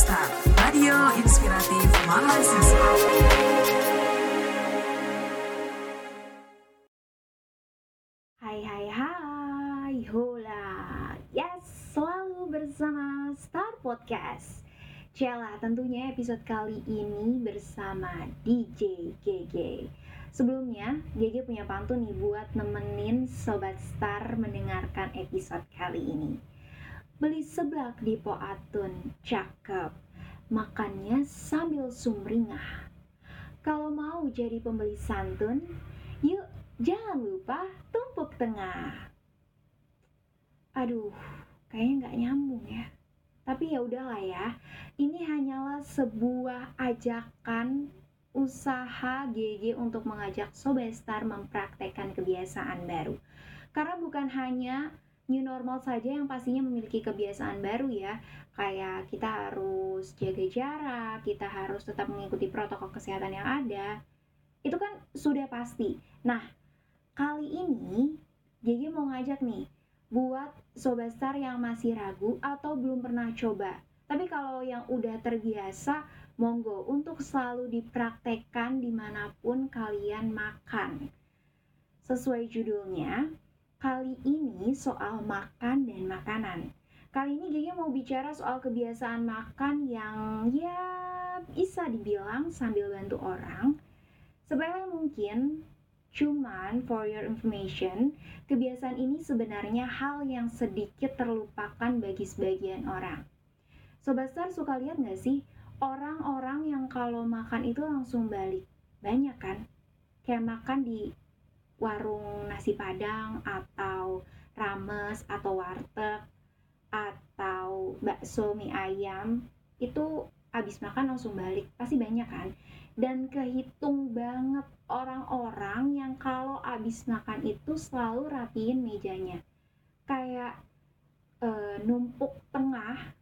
Radio inspiratif mahasiswa. Hai hai hai, hola. Yes, selalu bersama Star Podcast. Cela, tentunya episode kali ini bersama DJ GG. Sebelumnya, GG punya pantun nih buat nemenin Sobat Star mendengarkan episode kali ini. Beli seblak di Poatun, cakep. Makannya sambil sumringah. Kalau mau jadi pembeli santun, yuk jangan lupa tumpuk tengah. Aduh, kayaknya nggak nyambung ya. Tapi ya udahlah ya, ini hanyalah sebuah ajakan usaha GG untuk mengajak Sobat Star mempraktekkan kebiasaan baru. Karena bukan hanya new normal saja yang pastinya memiliki kebiasaan baru ya. Kayak kita harus jaga jarak kita harus tetap mengikuti protokol kesehatan yang ada. Itu kan sudah pasti. Nah kali ini Gigi mau ngajak nih buat sobat star yang masih ragu atau belum pernah coba. Tapi kalau yang udah terbiasa monggo untuk selalu dipraktekkan di mana pun kalian makan. Sesuai judulnya Kali ini soal makan dan makanan. Kali ini Gigi mau bicara soal kebiasaan makan yang ya bisa dibilang sambil bantu orang. Sepele mungkin, cuman for your information, kebiasaan ini sebenarnya hal yang sedikit terlupakan bagi sebagian orang. Sobat Star suka lihat nggak sih orang-orang yang kalau makan itu langsung balik? Banyak kan? Kayak makan di warung nasi padang atau rames atau warteg atau bakso mie ayam itu habis makan langsung balik pasti banyak kan? Dan kehitung banget orang-orang yang kalau habis makan itu selalu rapiin mejanya. Kayak e, numpuk tengah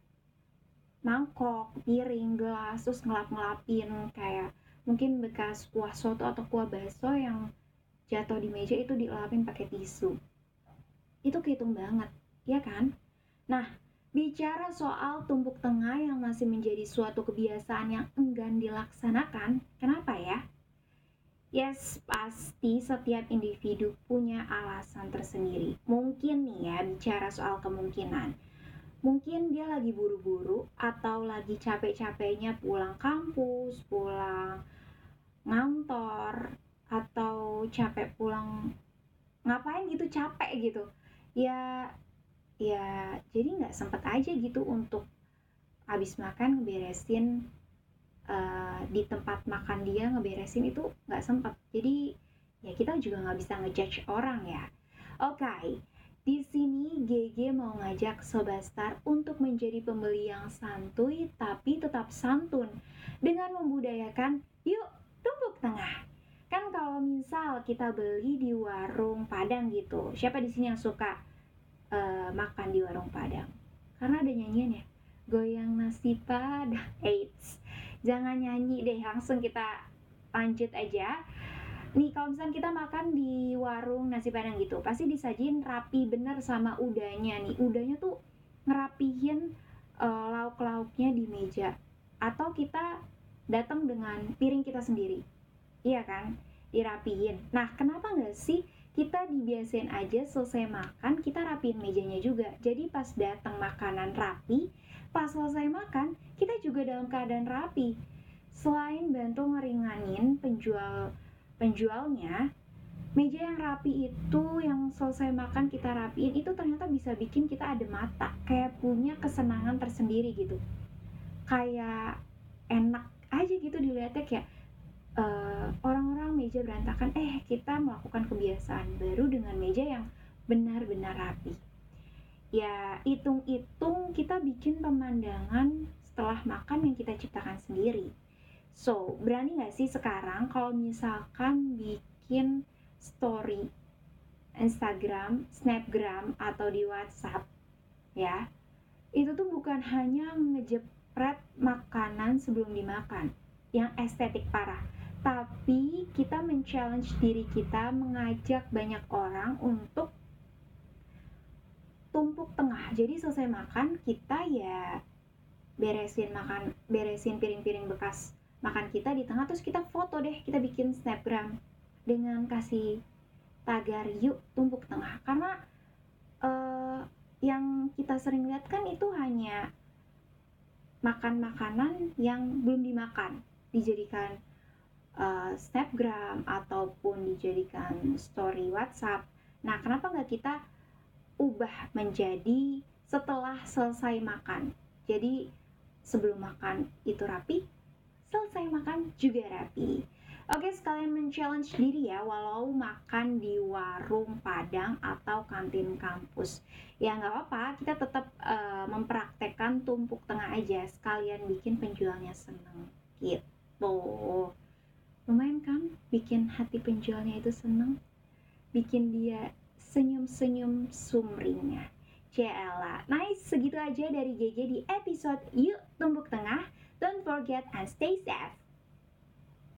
mangkok, piring, gelas, terus ngelap-ngelapin kayak mungkin bekas kuah soto atau kuah bakso yang jatuh di meja itu dilapin pakai tisu itu kehitung banget ya kan nah bicara soal tumpuk tengah yang masih menjadi suatu kebiasaan yang enggan dilaksanakan kenapa ya Yes, pasti setiap individu punya alasan tersendiri. Mungkin nih ya, bicara soal kemungkinan. Mungkin dia lagi buru-buru atau lagi capek-capeknya pulang kampus, pulang capek pulang ngapain gitu capek gitu. Ya ya jadi nggak sempet aja gitu untuk habis makan ngeberesin uh, di tempat makan dia ngeberesin itu nggak sempet. Jadi ya kita juga nggak bisa ngejudge orang ya. Oke okay. Di sini GG mau ngajak Sobat Star untuk menjadi pembeli yang santuy tapi tetap santun dengan membudayakan yuk tumpuk tengah kan kalau misal kita beli di warung Padang gitu siapa di sini yang suka uh, makan di warung Padang? Karena ada nyanyian ya goyang nasi padang. AIDS jangan nyanyi deh langsung kita lanjut aja. Nih kalau misalnya kita makan di warung nasi padang gitu pasti disajin rapi bener sama udahnya nih. Udahnya tuh ngerapihin uh, lauk-lauknya di meja. Atau kita datang dengan piring kita sendiri iya kan? Dirapiin nah kenapa nggak sih kita dibiasain aja selesai makan kita rapiin mejanya juga. Jadi pas datang makanan rapi pas selesai makan kita juga dalam keadaan rapi. Selain bantu ngeringanin penjual penjualnya meja yang rapi itu yang selesai makan kita rapiin itu ternyata bisa bikin kita ada mata kayak punya kesenangan tersendiri gitu. Kayak enak aja gitu dilihatnya kayak eh, orang-orang meja berantakan, eh kita melakukan kebiasaan baru dengan meja yang benar-benar rapi. Ya, hitung-hitung kita bikin pemandangan setelah makan yang kita ciptakan sendiri. So, berani gak sih sekarang kalau misalkan bikin story Instagram, Snapgram, atau di WhatsApp, ya, itu tuh bukan hanya ngejepret makanan sebelum dimakan, yang estetik parah, tapi kita men-challenge diri kita mengajak banyak orang untuk tumpuk tengah. Jadi selesai makan kita ya beresin makan beresin piring-piring bekas makan kita di tengah terus kita foto deh kita bikin snapgram dengan kasih tagar yuk tumpuk tengah. Karena uh, yang kita sering lihat kan itu hanya makan makanan yang belum dimakan dijadikan uh, snapgram ataupun dijadikan story WhatsApp nah kenapa nggak kita ubah menjadi setelah selesai makan jadi sebelum makan itu rapi selesai makan juga rapi Oke, sekalian men-challenge diri ya, walau makan di warung Padang atau kantin kampus. Ya nggak apa-apa, kita tetap uh, mempraktekkan tumpuk tengah aja, sekalian bikin penjualnya seneng. Gitu. Lumayan kan bikin hati penjualnya itu seneng? Bikin dia senyum-senyum sumringnya. Cela, nice segitu aja dari GG di episode Yuk Tumpuk Tengah. Don't forget and stay safe.